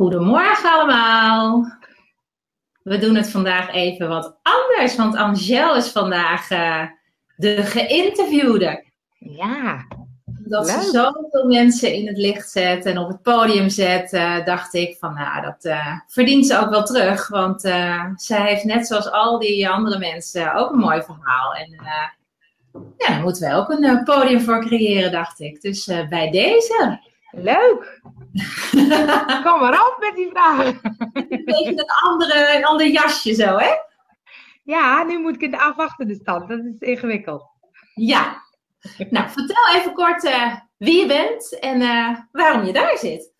Goedemorgen allemaal. We doen het vandaag even wat anders, want Angel is vandaag uh, de geïnterviewde. Ja. Dat leuk. ze zoveel mensen in het licht zet en op het podium zet, uh, dacht ik van nou, dat uh, verdient ze ook wel terug. Want zij heeft net zoals al die andere mensen ook een mooi verhaal. En ja, daar moeten we ook een podium voor creëren, dacht ik. Dus bij deze. Leuk! Kom maar op met die vragen. Een beetje een, andere, een ander jasje zo, hè? Ja, nu moet ik in de afwachtende stand. Dat is ingewikkeld. Ja. Nou, vertel even kort uh, wie je bent en uh, waarom je daar zit.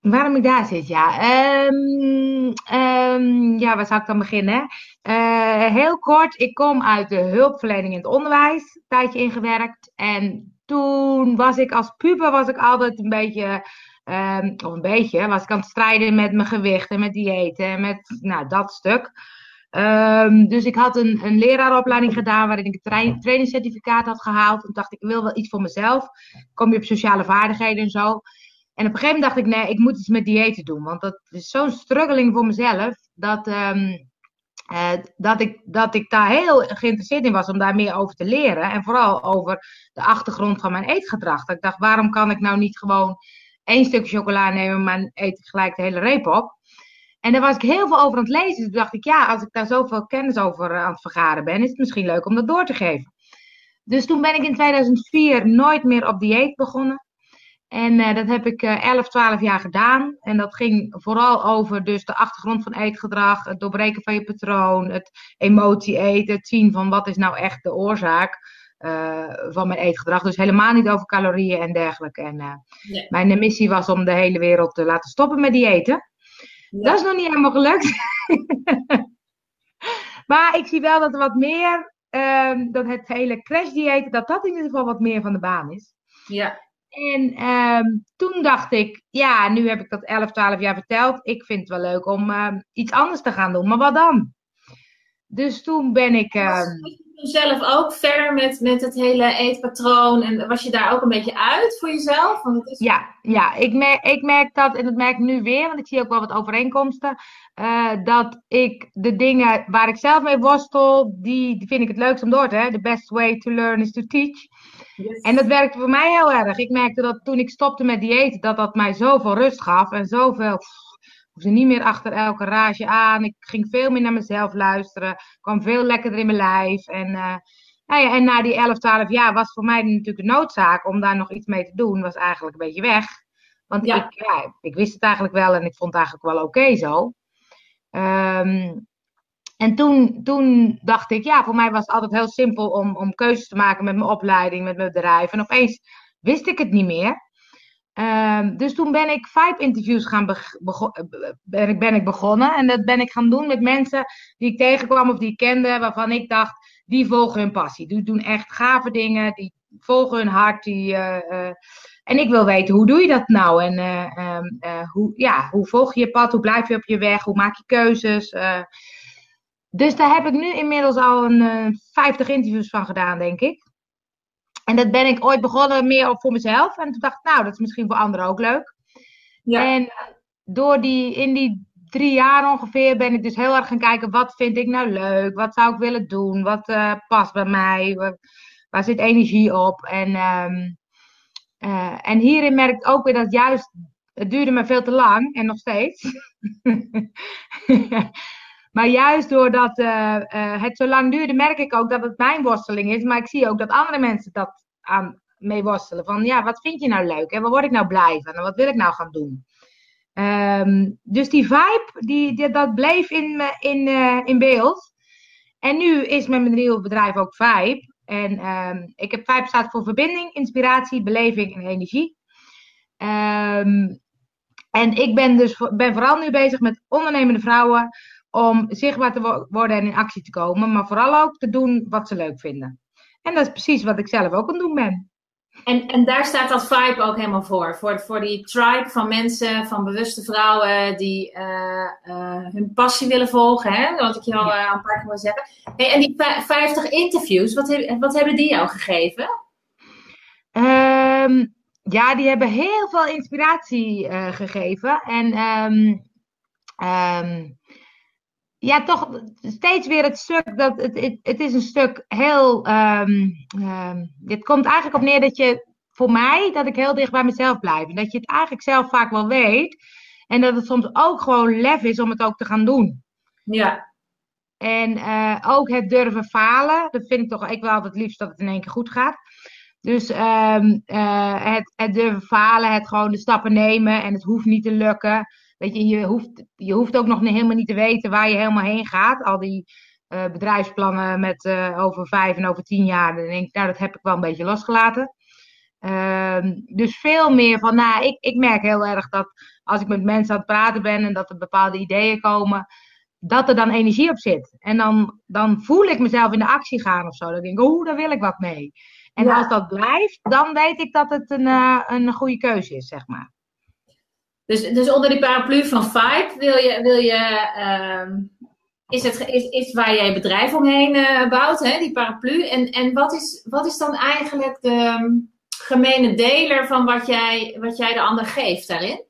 Waarom ik daar zit, ja. Um, um, ja, waar zou ik dan beginnen? Uh, heel kort, ik kom uit de hulpverlening in het onderwijs, een tijdje ingewerkt. En toen was ik als puber was ik altijd een beetje, um, of een beetje, was ik aan het strijden met mijn gewicht en met diëten en met nou, dat stuk. Um, dus ik had een, een leraaropleiding gedaan waarin ik een trainingscertificaat had gehaald. En dacht ik, ik wil wel iets voor mezelf. Kom je op sociale vaardigheden en zo. En op een gegeven moment dacht ik, nee, ik moet iets met diëten doen. Want dat is zo'n struggeling voor mezelf. Dat, um, uh, dat, ik, dat ik daar heel geïnteresseerd in was om daar meer over te leren. En vooral over de achtergrond van mijn eetgedrag. Ik dacht, waarom kan ik nou niet gewoon één stukje chocola nemen, maar eet ik gelijk de hele reep op? En daar was ik heel veel over aan het lezen. Dus dacht ik, ja, als ik daar zoveel kennis over aan het vergaren ben, is het misschien leuk om dat door te geven. Dus toen ben ik in 2004 nooit meer op dieet begonnen. En uh, dat heb ik uh, 11, 12 jaar gedaan. En dat ging vooral over dus de achtergrond van eetgedrag, het doorbreken van je patroon, het emotie eten, het zien van wat is nou echt de oorzaak uh, van mijn eetgedrag. Dus helemaal niet over calorieën en dergelijke. En ja. mijn missie was om de hele wereld te laten stoppen met diëten. Ja. Dat is nog niet helemaal gelukt. maar ik zie wel dat er wat meer, ehm, dat het hele crash dieet, dat dat in ieder geval wat meer van de baan is. Ja. En um, toen dacht ik, ja, nu heb ik dat 11, 12 jaar verteld. Ik vind het wel leuk om uh, iets anders te gaan doen. Maar wat dan? Dus toen ben ik. Uh, was je zelf ook ver met, met het hele eetpatroon? En was je daar ook een beetje uit voor jezelf? Want het is... Ja, ja ik, merk, ik merk dat, en dat merk ik nu weer, want ik zie ook wel wat overeenkomsten. Uh, dat ik de dingen waar ik zelf mee worstel, die, die vind ik het leukst om door te. The best way to learn is to teach. Yes. En dat werkte voor mij heel erg. Ik merkte dat toen ik stopte met diëten, dat dat mij zoveel rust gaf en zoveel. Ik hoefde niet meer achter elke rage aan. Ik ging veel meer naar mezelf luisteren. kwam veel lekkerder in mijn lijf. En, uh, nou ja, en na die 11, 12 jaar was voor mij natuurlijk de noodzaak om daar nog iets mee te doen. Was eigenlijk een beetje weg. Want ja. Ik, ja, ik wist het eigenlijk wel en ik vond het eigenlijk wel oké okay zo. Um, en toen, toen dacht ik, ja, voor mij was het altijd heel simpel om, om keuzes te maken met mijn opleiding, met mijn bedrijf. En opeens wist ik het niet meer. Um, dus toen ben ik vijf interviews gaan ben, ik, ben ik begonnen. En dat ben ik gaan doen met mensen die ik tegenkwam of die ik kende, waarvan ik dacht, die volgen hun passie. Die doen echt gave dingen, die volgen hun hart. Die, uh, uh, en ik wil weten, hoe doe je dat nou? En uh, um, hoe, ja, hoe volg je je pad? Hoe blijf je op je weg? Hoe maak je keuzes? Dus daar heb ik nu inmiddels al een uh, 50 interviews van gedaan, denk ik. En dat ben ik ooit begonnen meer voor mezelf. En toen dacht ik, nou, dat is misschien voor anderen ook leuk. Ja. En door die, in die drie jaar ongeveer ben ik dus heel erg gaan kijken, wat vind ik nou leuk? Wat zou ik willen doen? Wat uh, past bij mij? Waar, waar, zit energie op? En, um, uh, en hierin merk ik ook weer dat juist, het duurde me veel te lang en nog steeds. Maar juist doordat uh, het zo lang duurde, merk ik ook dat het mijn worsteling is. Maar ik zie ook dat andere mensen dat aan mee worstelen. Van ja, wat vind je nou leuk? En waar word ik nou blij van? En wat wil ik nou gaan doen? Um, dus die vibe, die, dat bleef in, in, uh, in beeld. En nu is met mijn nieuwe bedrijf ook Vibe. En um, ik heb Vibe staat voor verbinding, inspiratie, beleving en energie. Um, en ik ben dus ben vooral nu bezig met ondernemende vrouwen om zichtbaar te worden en in actie te komen, maar vooral ook te doen wat ze leuk vinden. En dat is precies wat ik zelf ook aan het doen ben. En, en daar staat dat vibe ook helemaal voor. Voor, voor die tribe van mensen, van bewuste vrouwen die uh, uh, hun passie willen volgen. Hè? Wat ik je al uh, een paar keer wil zeggen. Hey, en die 50 interviews, wat, heb, wat hebben die jou gegeven? Um, Ja, die hebben heel veel inspiratie gegeven. En um, um, ja, toch steeds weer het stuk dat het, het, het is een stuk heel. Um, het komt eigenlijk op neer dat je voor mij dat ik heel dicht bij mezelf blijf. En dat je het eigenlijk zelf vaak wel weet. En dat het soms ook gewoon lef is om het ook te gaan doen. Ja. En uh, ook het durven falen. Dat vind ik toch ik wel altijd liefst dat het in één keer goed gaat. Dus um, uh, het, het durven falen, het gewoon de stappen nemen en het hoeft niet te lukken. Weet je, je hoeft, je hoeft ook nog helemaal niet te weten waar je helemaal heen gaat. Al die uh, bedrijfsplannen met uh, over vijf en over tien jaar, dan denk ik, nou, dat heb ik wel een beetje losgelaten. Uh, dus veel meer van, nou, ik, ik merk heel erg dat als ik met mensen aan het praten ben en dat er bepaalde ideeën komen, dat er dan energie op zit. En dan, dan voel ik mezelf in de actie gaan of zo. Dan denk ik, oh, daar wil ik wat mee. En ja. als dat blijft, dan weet ik dat het een, uh, een goede keuze is, zeg maar. Dus, dus onder die paraplu van Vibe wil je, wil je uh, is het is, is waar jij bedrijf omheen uh, bouwt, hè, die paraplu. En, en wat, is, wat is dan eigenlijk de gemene deler van wat jij, wat jij de ander geeft daarin?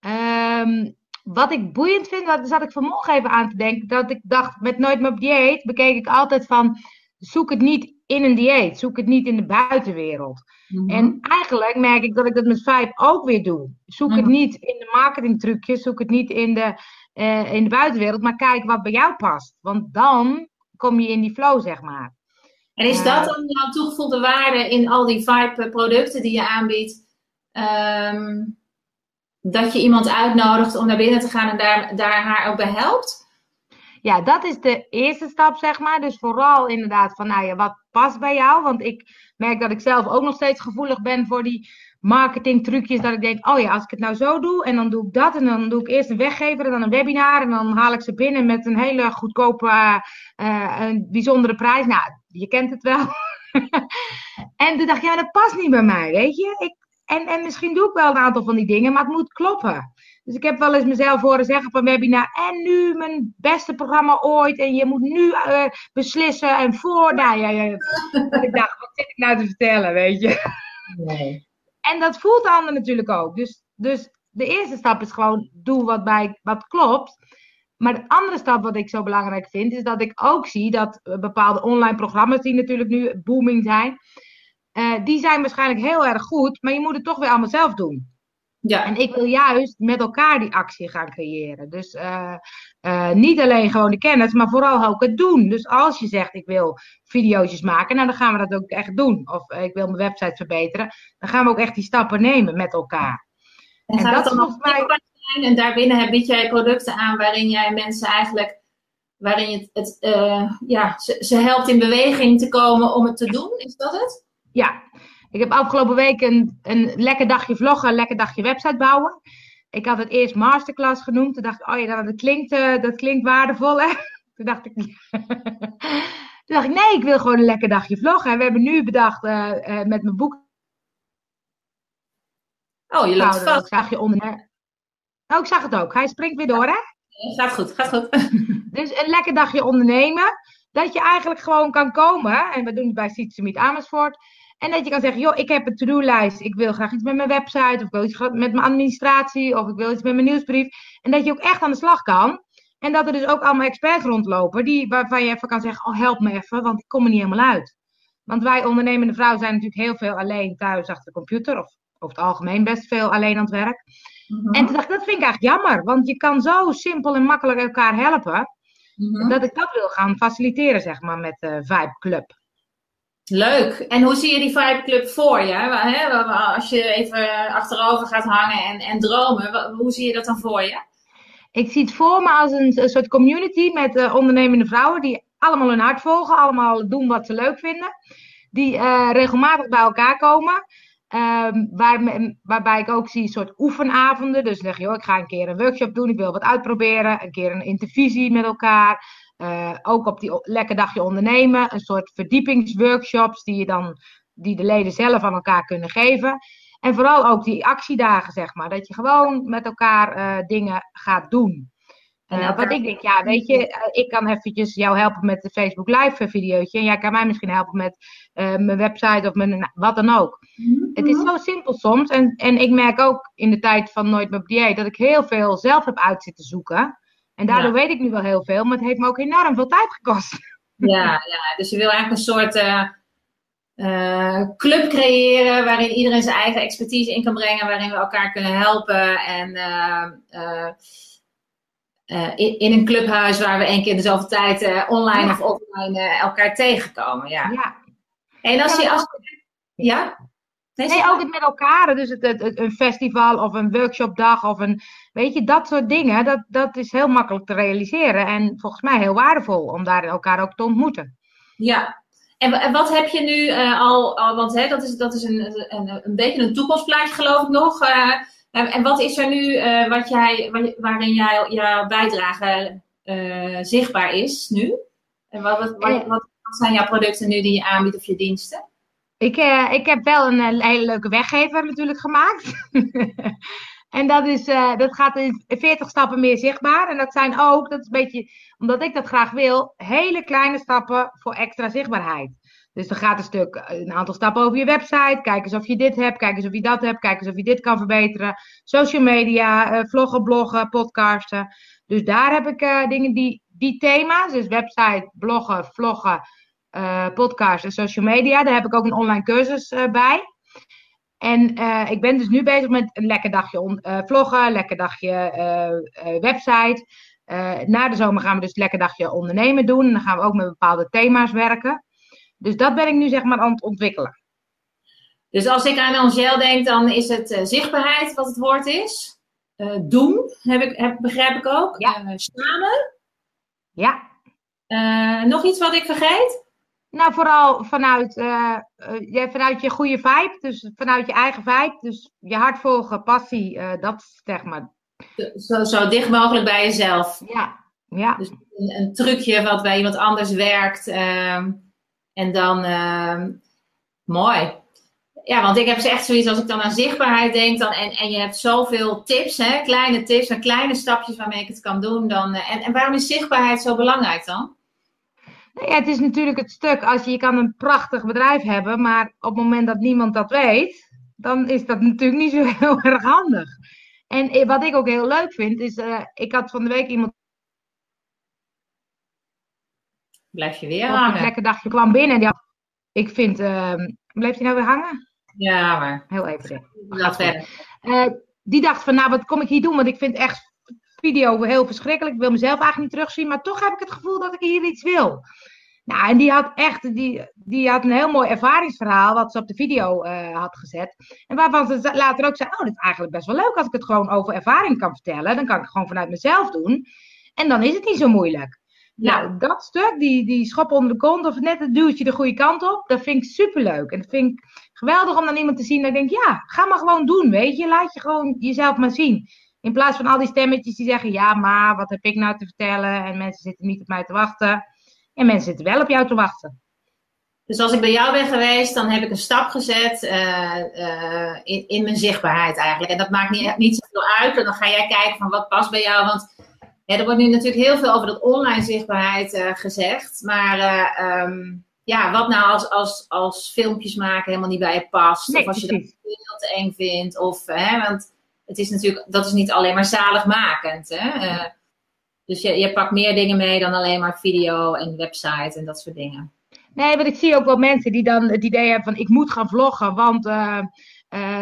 Um, wat ik boeiend vind, dat zat ik vanmorgen even aan te denken, dat ik dacht, met Nooit meer dieet bekeek ik altijd van, zoek het niet in een dieet, zoek het niet in de buitenwereld. Mm-hmm. En eigenlijk merk ik dat ik dat met Vibe ook weer doe. Zoek het niet in de marketingtrucjes, zoek het niet in de, uh, in de buitenwereld, maar kijk wat bij jou past. Want dan kom je in die flow, zeg maar. En is dat dan jouw toegevoegde waarde in al die Vibe-producten die je aanbiedt? Um, dat je iemand uitnodigt om naar binnen te gaan en daar, daar haar ook bij helpt? Ja, dat is de eerste stap, zeg maar. Dus vooral inderdaad van, nou ja, wat past bij jou? Want ik merk dat ik zelf ook nog steeds gevoelig ben voor die marketingtrucjes. Dat ik denk, oh ja, als ik het nou zo doe en dan doe ik dat. En dan doe ik eerst een weggever en dan een webinar. En dan haal ik ze binnen met een hele goedkope, uh, een bijzondere prijs. Nou, je kent het wel. en toen dacht ik, ja, dat past niet bij mij, weet je. Ik, en, en misschien doe ik wel een aantal van die dingen, maar het moet kloppen. Dus ik heb wel eens mezelf horen zeggen van webinar. En nu mijn beste programma ooit. En je moet nu uh, beslissen. En voor. Nou ja, ja. ik dacht, wat zit ik nou te vertellen, weet je? Nee. En dat voelt de ander natuurlijk ook. Dus, dus de eerste stap is gewoon doe wat, bij, wat klopt. Maar de andere stap wat ik zo belangrijk vind, is dat ik ook zie dat bepaalde online programma's die natuurlijk nu booming zijn uh, die zijn waarschijnlijk heel erg goed, maar je moet het toch weer allemaal zelf doen. Ja. En ik wil juist met elkaar die actie gaan creëren. Dus uh, uh, niet alleen gewoon de kennis, maar vooral ook het doen. Dus als je zegt ik wil video's maken, nou dan gaan we dat ook echt doen. Of ik wil mijn website verbeteren, dan gaan we ook echt die stappen nemen met elkaar. En, en dat is volgens mij. En daarbinnen bied jij producten aan waarin jij mensen eigenlijk waarin je het, het ja, ze, ze helpt in beweging te komen om het te doen. Is dat het? Ja, ik heb afgelopen week een, een lekker dagje vloggen, een lekker dagje website bouwen. Ik had het eerst masterclass genoemd. Toen dacht ik, oh ja, dat klinkt, uh, dat klinkt waardevol hè. Toen dacht ik, toen dacht ik, nee, ik wil gewoon een lekker dagje vloggen. En we hebben nu bedacht uh, uh, met mijn boek. Oh, je loopt vast. Zag je onder. Oh, ik zag het ook. Hij springt weer door, hè? Gaat goed, gaat goed. dus een lekker dagje ondernemen. Dat je eigenlijk gewoon kan komen. En we doen het bij Sietse Amersfoort en dat je kan zeggen, joh, ik heb een to-do-lijst. Ik wil graag iets met mijn website. Of ik wil iets met mijn administratie. Of ik wil iets met mijn nieuwsbrief. En dat je ook echt aan de slag kan. En dat er dus ook allemaal experts rondlopen. Die, waarvan je even kan zeggen, oh help me even. Want ik kom er niet helemaal uit. Want wij ondernemende vrouwen zijn natuurlijk heel veel alleen thuis achter de computer. Of over het algemeen best veel alleen aan het werk. Mm-hmm. En toen dacht ik, dat vind ik eigenlijk jammer. Want je kan zo simpel en makkelijk elkaar helpen. Mm-hmm. Dat ik dat wil gaan faciliteren, zeg maar, met de Vibe Club. Leuk. En hoe zie je die Vibe Club voor je? Als je even achterover gaat hangen en, en dromen, hoe zie je dat dan voor je? Ik zie het voor me als een, een soort community met uh, ondernemende vrouwen die allemaal hun hart volgen, allemaal doen wat ze leuk vinden. Die uh, regelmatig bij elkaar komen. Waar, waarbij ik ook zie een soort oefenavonden. Dus zeg je, ik ga een keer een workshop doen, ik wil wat uitproberen. Een keer een intervisie met elkaar. Uh, ook op die lekker dagje ondernemen, een soort verdiepingsworkshops die, je dan, die de leden zelf aan elkaar kunnen geven. En vooral ook die actiedagen, zeg maar. Dat je gewoon met elkaar uh, dingen gaat doen. Uh, wat ik denk, ja, weet je, eh, ik kan eventjes jou helpen met de Facebook Live videootje. En jij kan mij misschien helpen met uh, mijn website of mijn, wat dan ook. Mm-hmm. Het is zo simpel soms. En, en ik merk ook in de tijd van Nooit meer dieet dat ik heel veel zelf heb uit zitten zoeken. En daardoor weet ik nu wel heel veel, maar het heeft me ook enorm veel tijd gekost. Ja, ja. dus je wil eigenlijk een soort club creëren waarin iedereen zijn eigen expertise in kan brengen, waarin we elkaar kunnen helpen. En uh, in, in, een clubhuis waar we één keer in dezelfde tijd online of offline elkaar tegenkomen. Ja. ja. En als je. Als, ja? Nee, nee ook het met elkaar. Dus het, het, een festival of een workshopdag of een. Weet je, dat soort dingen. Dat, dat is heel makkelijk te realiseren. En volgens mij heel waardevol om daar elkaar ook te ontmoeten. Ja. En, en wat heb je nu al, al. Want hè, dat is, dat is een, een, een beetje een toekomstplaatje, geloof ik nog. En, en wat is er nu uh, wat jij, waarin jij, jouw bijdrage zichtbaar is nu? En wat, wat, wat, wat, zijn jouw producten nu die je aanbiedt of je diensten? Ik, uh, ik heb wel een hele leuke weggever natuurlijk gemaakt. en dat, is, dat gaat in 40 stappen meer zichtbaar. En dat zijn ook, dat is een beetje, omdat ik dat graag wil, hele kleine stappen voor extra zichtbaarheid. Dus er gaat een stuk, eh, een aantal stappen over je website. Kijk eens of je dit hebt, kijk eens of je dat hebt, kijk eens of je dit kan verbeteren. Social media, vloggen, bloggen, podcasten. Dus daar heb ik dingen die, die thema's, dus website, bloggen, vloggen, podcast en social media. Daar heb ik ook een online cursus bij. En ik ben dus nu bezig met een lekker dagje on, vloggen, lekker dagje website. na de zomer gaan we dus lekker dagje ondernemen doen. En dan gaan we ook met bepaalde thema's werken. Dus dat ben ik nu zeg maar aan het ontwikkelen. Dus als ik aan Angel denk, dan is het zichtbaarheid wat het woord is. Doen, heb ik, heb, begrijp ik ook. Ja. Samen. Ja. nog iets wat ik vergeet? Nou, vooral vanuit, ja, vanuit je goede vibe. Dus vanuit je eigen vibe. Dus je hart volgen, passie. dat zeg maar. Zo, zo dicht mogelijk bij jezelf. Ja. ja. Dus een, een trucje wat bij iemand anders werkt. Ehm, en dan, uh, mooi. Ja, want ik heb echt zoiets, als ik dan aan zichtbaarheid denk, dan, en, en je hebt zoveel tips, hè, kleine tips en kleine stapjes waarmee ik het kan doen. Dan, uh, en, en waarom is zichtbaarheid zo belangrijk dan? Nou ja, het is natuurlijk het stuk, als je, je kan een prachtig bedrijf hebben, maar op het moment dat niemand dat weet, dan is dat natuurlijk niet zo heel erg handig. En eh, wat ik ook heel leuk vind, is, uh, ik had van de week iemand Blijf je weer hangen. Een lekker dagje kwam binnen en die had, ik vind, uh, bleef hij nou weer hangen? Ja, maar. Heel even. Gaat verder. Uh, die dacht van, nou, wat kom ik hier doen? Want ik vind echt video heel verschrikkelijk. Ik wil mezelf eigenlijk niet terugzien, maar toch heb ik het gevoel dat ik hier iets wil. Nou, en die had echt, die, die had een heel mooi ervaringsverhaal wat ze op de video uh, had gezet. En waarvan ze later ook zei, oh, dit is eigenlijk best wel leuk als ik het gewoon over ervaring kan vertellen. Dan kan ik het gewoon vanuit mezelf doen. En dan is het niet zo moeilijk. Nou, dat stuk, die, die schop onder de kont of net het duwtje de goede kant op, dat vind ik superleuk. En dat vind ik geweldig om dan iemand te zien dat ik denk, ja, ga maar gewoon doen, weet je. Laat je gewoon jezelf maar zien. In plaats van al die stemmetjes die zeggen, ja, maar wat heb ik nou te vertellen? En mensen zitten niet op mij te wachten. En mensen zitten wel op jou te wachten. Dus als ik bij jou ben geweest, dan heb ik een stap gezet uh, uh, in, in mijn zichtbaarheid eigenlijk. En dat maakt niet, niet zoveel uit. En dan ga jij kijken van wat past bij jou. Want ja, er wordt nu natuurlijk heel veel over dat online zichtbaarheid uh, gezegd. Maar um, ja, wat nou als, als, als filmpjes maken helemaal niet bij je past? Nee, of als je dat veel te eng vindt. Of, hè, want het is natuurlijk, dat is niet alleen maar zaligmakend. Hè? Uh, dus je, je pakt meer dingen mee dan alleen maar video en website en dat soort dingen. Nee, want ik zie ook wel mensen die dan het idee hebben van ik moet gaan vloggen, want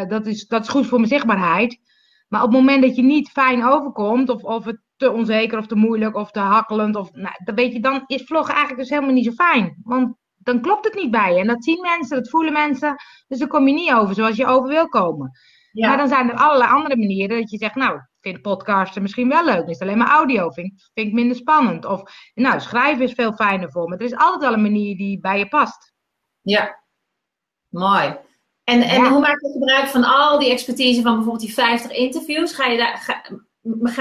dat, is, dat is goed voor mijn zichtbaarheid. Maar op het moment dat je niet fijn overkomt, of, of het te onzeker of te moeilijk of te hakkelend. Of, nou, dan weet je, dan is vloggen eigenlijk dus helemaal niet zo fijn. Want dan klopt het niet bij je. En dat zien mensen, dat voelen mensen. Dus dan kom je niet over zoals je over wil komen. Ja. Maar dan zijn er allerlei andere manieren dat je zegt, nou, ik vind podcasten misschien wel leuk. Is het alleen maar audio? Vind, vind ik minder spannend. Of, nou, schrijven is veel fijner voor me. Er is altijd wel een manier die bij je past. Ja, mooi. En, en hoe maak je gebruik van al die expertise van bijvoorbeeld die 50 interviews? Ga je daar, ga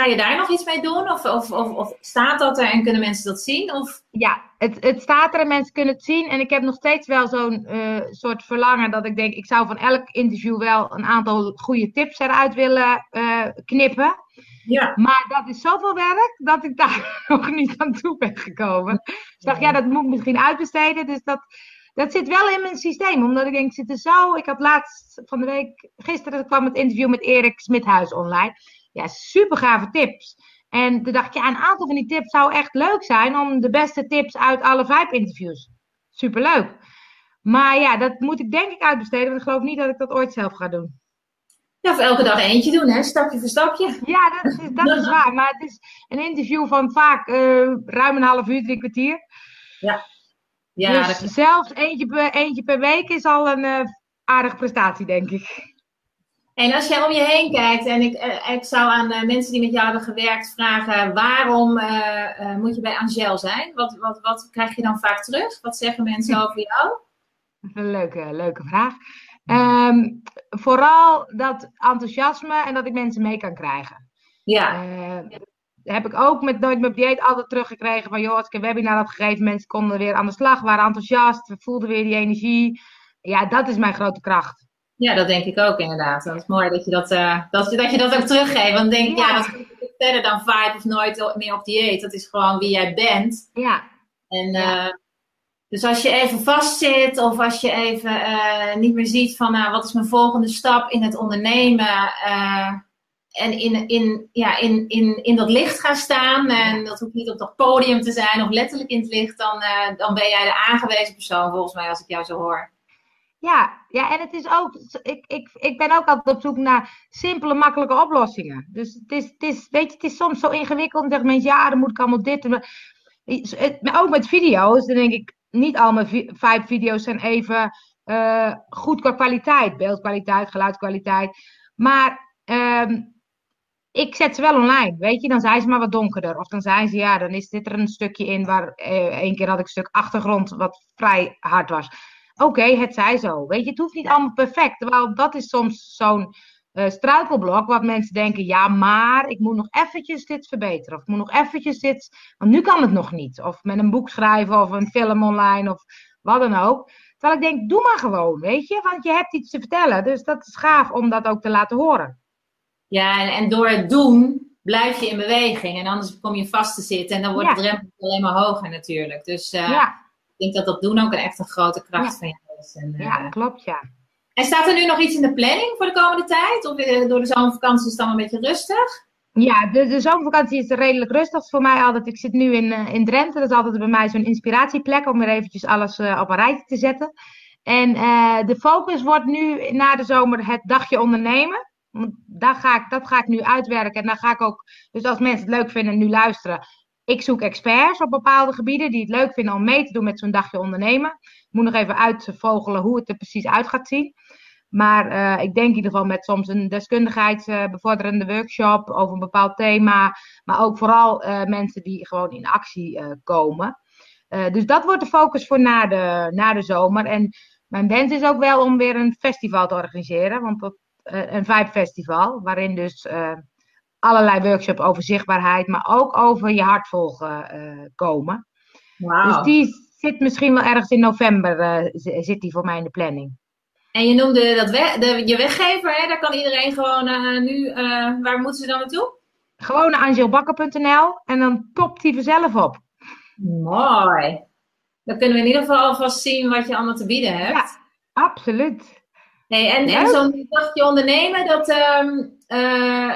je daar nog iets mee doen? Of, of, of, of, staat dat er en kunnen mensen dat zien? Of? Ja, het, het staat er en mensen kunnen het zien. En ik heb nog steeds wel zo'n uh, soort verlangen dat ik denk, ik zou van elk interview wel een aantal goede tips eruit willen uh, knippen. Ja. Maar dat is zoveel werk dat ik daar nog niet aan toe ben gekomen. Dus ik dacht, ja, dat moet ik misschien uitbesteden. Dus dat, dat zit wel in mijn systeem. Omdat ik denk, zit er zo. Ik had laatst van de week, gisteren kwam het interview met Erik Smithuis online. Ja, super gave tips. En toen dacht ik, ja, een aantal van die tips zou echt leuk zijn om de beste tips uit alle vijf interviews. Super leuk. Maar ja, dat moet ik denk ik uitbesteden, want ik geloof niet dat ik dat ooit zelf ga doen. Ja, of elke dag eentje doen, hè? Stapje voor stapje. Ja, dat is, dat is waar. Maar het is een interview van vaak uh, ruim een half uur, drie kwartier. Ja. ja dus zelfs eentje per, eentje per week is al een uh, aardige prestatie, denk ik. En als jij om je heen kijkt, en ik, uh, ik zou aan mensen die met jou hebben gewerkt vragen: waarom moet je bij Angel zijn? Wat, wat, wat krijg je dan vaak terug? Wat zeggen mensen over jou? Leuke, leuke vraag. Um, vooral dat enthousiasme en dat ik mensen mee kan krijgen. Ja. Uh, heb ik ook met Nooit Meer Dieet altijd teruggekregen van... joh, als ik een webinar had gegeven, mensen konden weer aan de slag, waren enthousiast, voelden weer die energie. Ja, dat is mijn grote kracht. Ja, dat denk ik ook inderdaad. Dat is mooi dat je dat, uh, dat, dat, je dat ook teruggeeft. Want denk ik, ja, ja dat is verder dan vibe of nooit meer op dieet. Dat is gewoon wie jij bent. Ja. En ja. Uh, dus als je even vastzit of als je even uh, niet meer ziet van nou, wat is mijn volgende stap in het ondernemen en in, in, ja, in, in, in dat licht gaan staan en dat hoeft niet op dat podium te zijn of letterlijk in het licht, dan, dan ben jij de aangewezen persoon volgens mij als ik jou zo hoor. Ja, ja, en het is ook, ik, ik, ik ben ook altijd op zoek naar simpele, makkelijke oplossingen. Dus het is, het is, weet je, het is soms zo ingewikkeld. Dan zeggen mensen, ja, dan moet ik allemaal dit. Maar ook met video's, dan denk ik, niet al mijn vijf video's zijn even uh, goed qua kwaliteit. Beeldkwaliteit, geluidskwaliteit. Maar um, ik zet ze wel online, weet je. Dan zijn ze maar wat donkerder. Of dan zijn ze, ja, dan is dit er een stukje in waar... Uh, één keer had ik een stuk achtergrond wat vrij hard was. Oké, okay, het zij zo. Weet je, het hoeft niet allemaal perfect. Terwijl dat is soms zo'n uh, struikelblok, wat mensen denken, ja, maar ik moet nog eventjes dit verbeteren. Of ik moet nog eventjes dit, want nu kan het nog niet. Of met een boek schrijven of een film online of wat dan ook. Terwijl ik denk, doe maar gewoon, weet je, want je hebt iets te vertellen. Dus dat is gaaf om dat ook te laten horen. Ja, en, en door het doen blijf je in beweging. En anders kom je vast te zitten en dan wordt ja. de drempel alleen maar hoger natuurlijk. Dus uh, ja. Ik denk dat dat doen ook een echt een grote kracht ja. van je is. En, ja, klopt, ja. En staat er nu nog iets in de planning voor de komende tijd? Of eh, door de zomervakantie is het dan een beetje rustig? Ja, de, de zomervakantie is redelijk rustig voor mij altijd. Ik zit nu in, uh, in Drenthe. Dat is altijd bij mij zo'n inspiratieplek om weer eventjes alles uh, op een rijtje te zetten. En uh, de focus wordt nu na de zomer het dagje ondernemen. Daar ga ik, dat ga ik nu uitwerken. En dan ga ik ook, dus als mensen het leuk vinden en nu luisteren. Ik zoek experts op bepaalde gebieden die het leuk vinden om mee te doen met zo'n dagje ondernemen. Ik moet nog even uitvogelen hoe het er precies uit gaat zien. Maar uh, ik denk in ieder geval met soms een deskundigheidsbevorderende workshop over een bepaald thema. Maar ook vooral uh, mensen die gewoon in actie komen. dus dat wordt de focus voor na de, na de zomer. En mijn wens is ook wel om weer een festival te organiseren. Want een Vibe Festival, waarin dus allerlei workshops over zichtbaarheid, maar ook over je hart volgen komen. Wow. Dus die zit misschien wel ergens in november, zit die voor mij in de planning. En je noemde dat de, je weggever, hè? daar kan iedereen gewoon uh, nu, waar moeten ze dan naartoe? Gewoon naar angelbakker.nl en dan popt hij vanzelf op. Mooi. Dan kunnen we in ieder geval alvast zien wat je allemaal te bieden hebt. Ja, absoluut. Hey, en, en zo'n dagje ondernemen, dat, um, uh,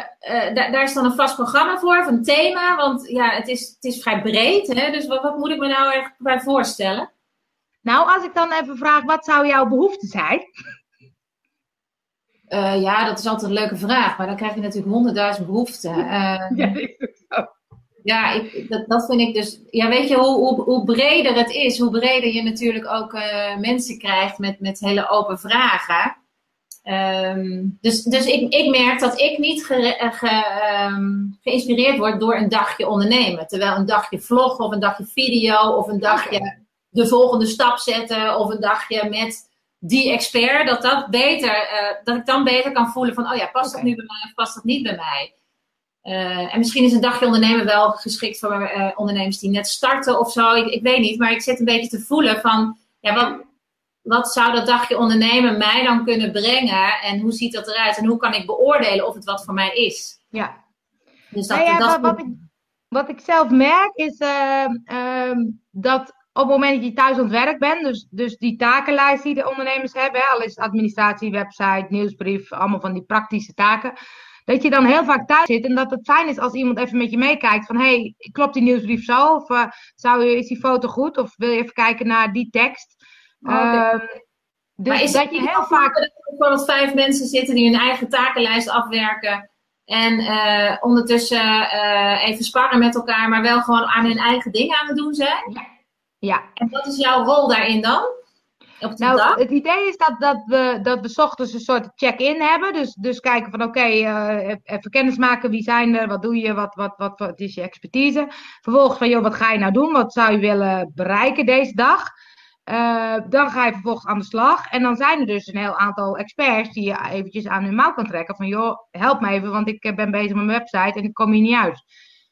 daar is dan een vast programma voor, of een thema. Want ja, het is, het is vrij breed, hè? dus wat, wat moet ik me nou echt bij voorstellen? Nou, als ik dan even vraag, wat zou jouw behoefte zijn? Uh, ja, dat is altijd een leuke vraag, maar dan krijg je natuurlijk honderdduizend behoeften. Uh, ja, ja ik, dat, dat vind ik dus. Ja, weet je, hoe, hoe, hoe breder het is, hoe breder je natuurlijk ook uh, mensen krijgt met, met hele open vragen. Um, dus dus ik, ik merk dat ik niet ge, ge, um, geïnspireerd word door een dagje ondernemen. Terwijl een dagje vlog of een dagje video of een dagje. Okay de volgende stap zetten of een dagje met die expert, dat, dat, beter, uh, dat ik dan beter kan voelen van, oh ja, past okay. dat nu bij mij of past dat niet bij mij? En misschien is een dagje ondernemen wel geschikt voor ondernemers die net starten of zo. Ik, ik, weet niet, maar ik zit een beetje te voelen van, ja, wat, wat zou dat dagje ondernemen mij dan kunnen brengen? En hoe ziet dat eruit? En hoe kan ik beoordelen of het wat voor mij is? Ja. Dus dat, nou ja, dat... Wat, ik, wat, ik, zelf merk is ehm, ehm, dat op het moment dat je thuis aan het werk bent, dus, dus die takenlijst die de ondernemers hebben, al is administratie, website, nieuwsbrief, allemaal van die praktische taken, dat je dan heel vaak thuis zit en dat het fijn is als iemand even met je meekijkt van, hey, klopt die nieuwsbrief zo? Of uh, zou je, is die foto goed? Of wil je even kijken naar die tekst? Oh, ehm, dus maar is dat je heel vaak. Dat er vijf mensen zitten die hun eigen takenlijst afwerken. En uh, ondertussen uh, even sparren met elkaar, maar wel gewoon aan hun eigen dingen aan het doen zijn. Ja. ja. En wat is jouw rol daarin dan? Op nou, dag? het idee is dat, dat, we, dat we ochtends een soort check-in hebben. Dus, dus kijken van oké, okay, uh, even kennis maken. Wie zijn er? Wat doe je? Wat, wat, wat, wat is je expertise? Vervolgens van joh, wat ga je nou doen? Wat zou je willen bereiken deze dag? Uh, dan ga je vervolgens aan de slag. En dan zijn er dus een heel aantal experts die je eventjes aan hun mouw kan trekken. Van joh, help me even, want ik eh, ben bezig met mijn website en ik kom hier niet uit.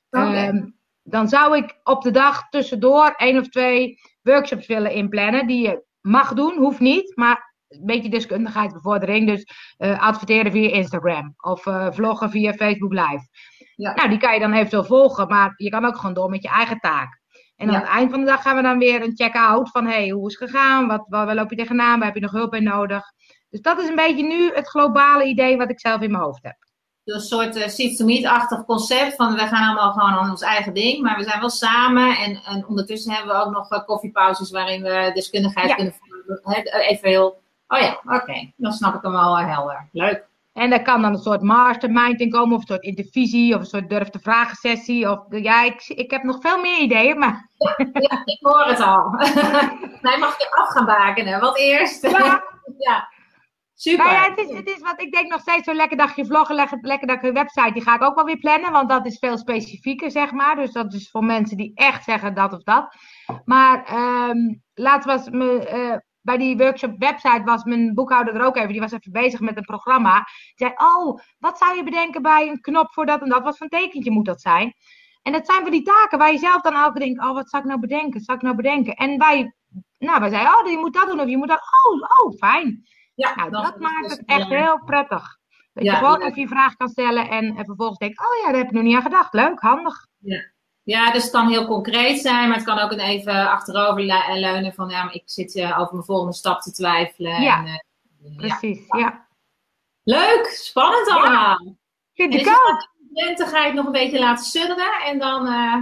Okay. Uh, dan zou ik op de dag tussendoor één of twee workshops willen inplannen. Die je mag doen, hoeft niet. Maar een beetje deskundigheidsbevordering. Dus uh, adverteren via Instagram. Of vloggen via Facebook Live. Ja. Nou, die kan je dan eventueel volgen. Maar je kan ook gewoon door met je eigen taak. En aan het eind van de dag gaan we dan weer een check-out van hey, hoe is het gegaan? Wat, waar, loop je tegenaan? Waar heb je nog hulp bij nodig? Dus dat is een beetje nu het globale idee wat ik zelf in mijn hoofd heb. Dus een soort uh, seats to meet-achtig concept van we gaan allemaal gewoon aan ons eigen ding, maar we zijn wel samen en, en ondertussen hebben we ook nog uh, koffiepauzes waarin we deskundigheid kunnen voeren. Even heel, oh ja, oké, dan snap ik hem wel uh, helder. Leuk. En daar kan dan een soort mastermind in komen, of een soort intervisie, of een soort durf te vragen sessie. Of, ja, ik, ik heb nog veel meer ideeën, maar... Ja, ik hoor het al. Hij mag je af gaan bakenen, wat eerst. Ja. ja. Super. Nou ja, het is, wat ik denk nog steeds zo'n lekker dagje vloggen, lekker, lekker dagje website. Die ga ik ook wel weer plannen, want dat is veel specifieker, zeg maar. Dus dat is voor mensen die echt zeggen dat of dat. Maar um, laatst was me, uh, bij die workshop website was mijn boekhouder er ook even. Die was even bezig met een programma. Die zei, oh, wat zou je bedenken bij een knop voor dat en dat? Wat voor een tekentje moet dat zijn? En dat zijn van die taken waar je zelf dan elke denkt, oh, wat zou ik nou bedenken? Zou ik nou bedenken? En wij, nou, wij zeiden, oh, je moet dat doen of je moet dat. Oh, oh, fijn. Ja, nou, dat maakt het echt heel prettig. Dat je gewoon even je vraag kan stellen en, en vervolgens denkt, oh ja, daar heb ik nog niet aan gedacht. Leuk, handig. Ja. Ja, dus het kan heel concreet zijn, maar het kan ook een even achterover leunen van ja, ik zit uh, over mijn volgende stap te twijfelen. Ja, en, uh, precies, ja. Leuk, spannend allemaal. Ja, vind ik ook. Het nog een beetje laten sudderen en dan, uh,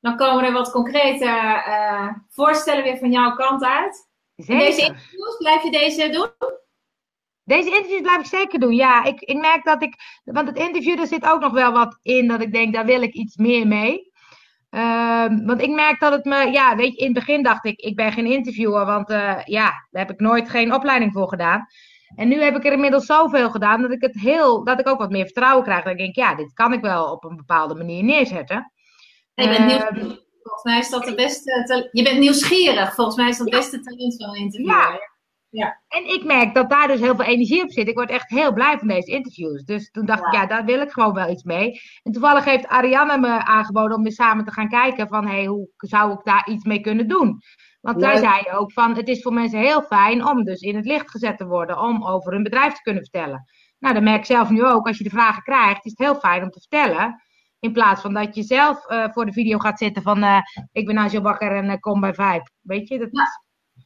dan komen er wat concrete voorstellen weer van jouw kant uit. Zeker. Deze interviews, blijf je deze doen? Deze interviews blijf ik zeker doen. Ja, ik, ik merk dat ik. Want het interview, er zit ook nog wel wat in dat ik denk, daar wil ik iets meer mee. Ehm, want ik merk dat het me, ja, weet je, in het begin dacht ik, ik ben geen interviewer, want uh, ja, daar heb ik nooit geen opleiding voor gedaan. En nu heb ik er inmiddels zoveel gedaan dat ik het heel, dat ik ook wat meer vertrouwen krijg. Dat ik denk, ja, dit kan ik wel op een bepaalde manier neerzetten. je bent ehm, Volgens mij is dat de beste, je bent nieuwsgierig. Volgens mij is dat het beste talent van een interviewer. Ja, ja. En ik merk dat daar dus heel veel energie op zit. Ik word echt heel blij van deze interviews. Dus toen dacht ik, ja, daar wil ik gewoon wel iets mee. En toevallig heeft Ariane me aangeboden om weer samen te gaan kijken van, hé, hey, hoe zou ik daar iets mee kunnen doen? Want zij zei ook van, het is voor mensen heel fijn om dus in het licht gezet te worden, om over hun bedrijf te kunnen vertellen. Nou, dat merk ik zelf nu ook. Als je de vragen krijgt, is het heel fijn om te vertellen. In plaats van dat je zelf uh, voor de video gaat zitten van, uh, ik ben Angel Bakker en uh, kom bij Vibe. Weet je, dat is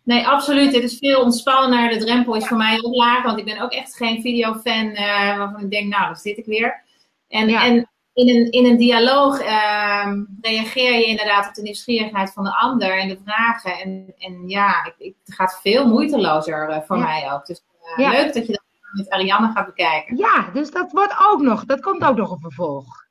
Nee, absoluut. Het is veel ontspannender. De drempel is voor mij ook laag, want ik ben ook echt geen videofan uh, waarvan ik denk, nou, daar zit ik weer. En, en in, een, in een dialoog uh, reageer je inderdaad op de nieuwsgierigheid van de ander en de vragen. En, en ja, ik, ik, het gaat veel moeitelozer uh, voor mij ook. Dus uh, leuk dat je dat met Ariane gaat bekijken. Ja, dus dat wordt ook nog, dat komt ook nog een vervolg.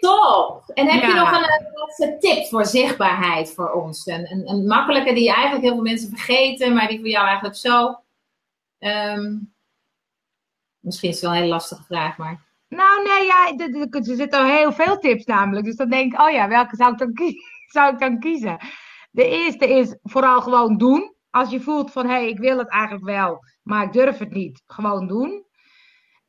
Top! En heb je nog een laatste tip voor zichtbaarheid voor ons? Een, een, een, makkelijke die eigenlijk heel veel mensen vergeten, maar die voor jou eigenlijk zo. Um, misschien is het wel een hele lastige vraag, maar. Nou, nee, ja, er zitten al heel veel tips namelijk. Dus dan denk ik, oh ja, welke zou ik dan, zou ik dan kiezen? De eerste is vooral gewoon doen. Als je voelt van, hé, hey, ik wil het eigenlijk wel, maar ik durf het niet. Gewoon doen.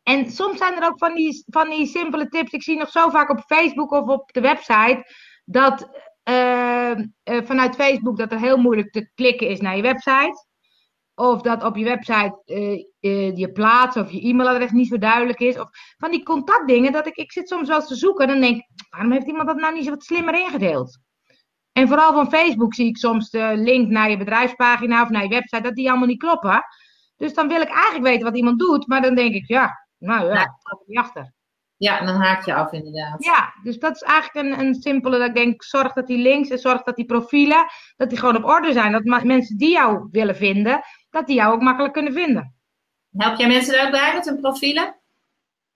En soms zijn er ook van die, van die simpele tips. Ik zie nog zo vaak op Facebook of op de website dat uh, uh, vanuit Facebook dat er heel moeilijk te klikken is naar je website. Of dat op je website uh, je plaats of je e-mailadres niet zo duidelijk is. Of van die contactdingen. Dat ik, ik zit soms wel eens te zoeken en dan denk ik, waarom heeft iemand dat nou niet zo wat slimmer ingedeeld? En vooral van Facebook zie ik soms de link naar je bedrijfspagina of naar je website, dat die allemaal niet kloppen. Dus dan wil ik eigenlijk weten wat iemand doet, maar dan denk ik, ja, nou ja, ja. ik niet achter. Ja, en dan haak je af inderdaad. Ja, dus dat is eigenlijk een, een simpele, dat ik denk, zorg dat die links en zorg dat die profielen, dat die gewoon op orde zijn. Dat mensen die jou willen vinden, dat die jou ook makkelijk kunnen vinden. Help jij mensen er ook bij met hun profielen?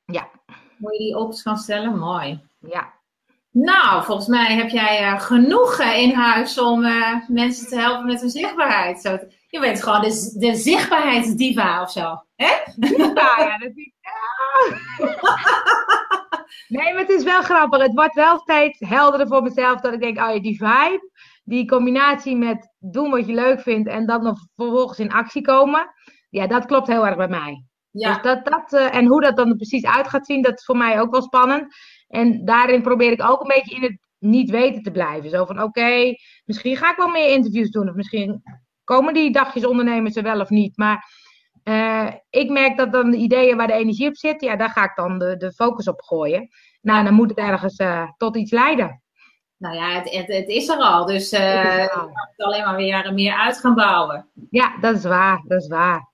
Ja. Moet je die opties gaan stellen? Mooi. Ja. Nou, volgens mij heb jij uh, genoeg uh, in huis om uh, mensen te helpen met hun zichtbaarheid. Zo, je bent gewoon de, de zichtbaarheidsdiva of zo. Hè? Diva, ja, dat is. nee, maar het is wel grappig. Het wordt wel steeds helderder voor mezelf dat ik denk, oh ja, die vibe, die combinatie met doen wat je leuk vindt en dan nog vervolgens in actie komen, ja, dat klopt heel erg bij mij. Ja. Dus dat, dat, en hoe dat dan precies uit gaat zien, dat is voor mij ook wel spannend. En daarin probeer ik ook een beetje in het niet weten te blijven. Zo van oké, misschien ga ik wel meer interviews doen. Of misschien komen die dagjes ondernemers er wel of niet. Maar uh, ik merk dat dan de ideeën waar de energie op zit, ja, daar ga ik dan de, de focus op gooien. Nou, dan moet het ergens uh, tot iets leiden. Nou ja, het, het, het is er al. Dus uh, het het alleen maar weer meer uit gaan bouwen. Ja, dat is waar. Dat is waar.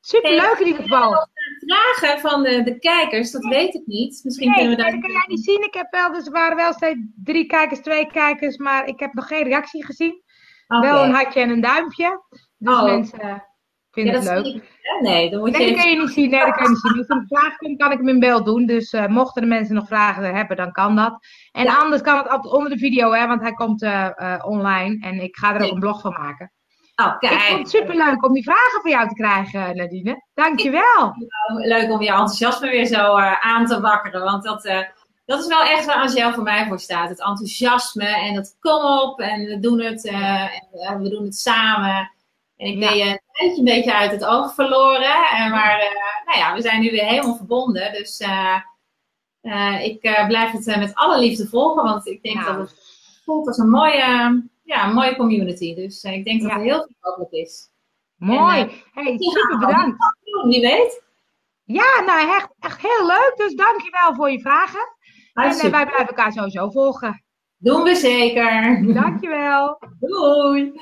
Superleuk in ieder geval vragen van de, de kijkers, dat weet ik niet. Misschien nee, kunnen we dat... kan jij niet zien. Ik heb wel, dus er waren wel steeds drie kijkers, twee kijkers, maar ik heb nog geen reactie gezien. Okay. Wel een hartje en een duimpje. Dus oh. mensen vinden ja, het leuk. Ik, nee, dan moet nee, je... dat kan je niet zien. Nee, dat kan je niet zien. Als er een vraag komt, kan ik hem in beeld doen. Dus uh, mochten de mensen nog vragen hebben, dan kan dat. En ja. anders kan het onder de video, hè, want hij komt uh, uh, online. En ik ga er nee. ook een blog van maken. Oh, kijk. Ik vond het superleuk om die vragen van jou te krijgen, Nadine. Dankjewel. Leuk om je enthousiasme weer zo aan te wakkeren. Want dat, dat is wel echt waar Angel voor mij voor staat. Het enthousiasme en het kom op en we doen het, en, we doen het samen. En ik ja. ben je een tijdje een beetje uit het oog verloren. maar nou ja, we zijn nu weer helemaal verbonden. Dus ik blijf het met alle liefde volgen. Want ik denk dat het voelt als een mooie ja, een mooie community. Dus ik denk dat ja. er heel veel mogelijk is. Mooi. En, hey, super bedankt. Wie weet. Ja, nou echt, echt heel leuk. Dus dankjewel voor je vragen. En wij blijven elkaar sowieso volgen. Doen we zeker. Dankjewel. Doei.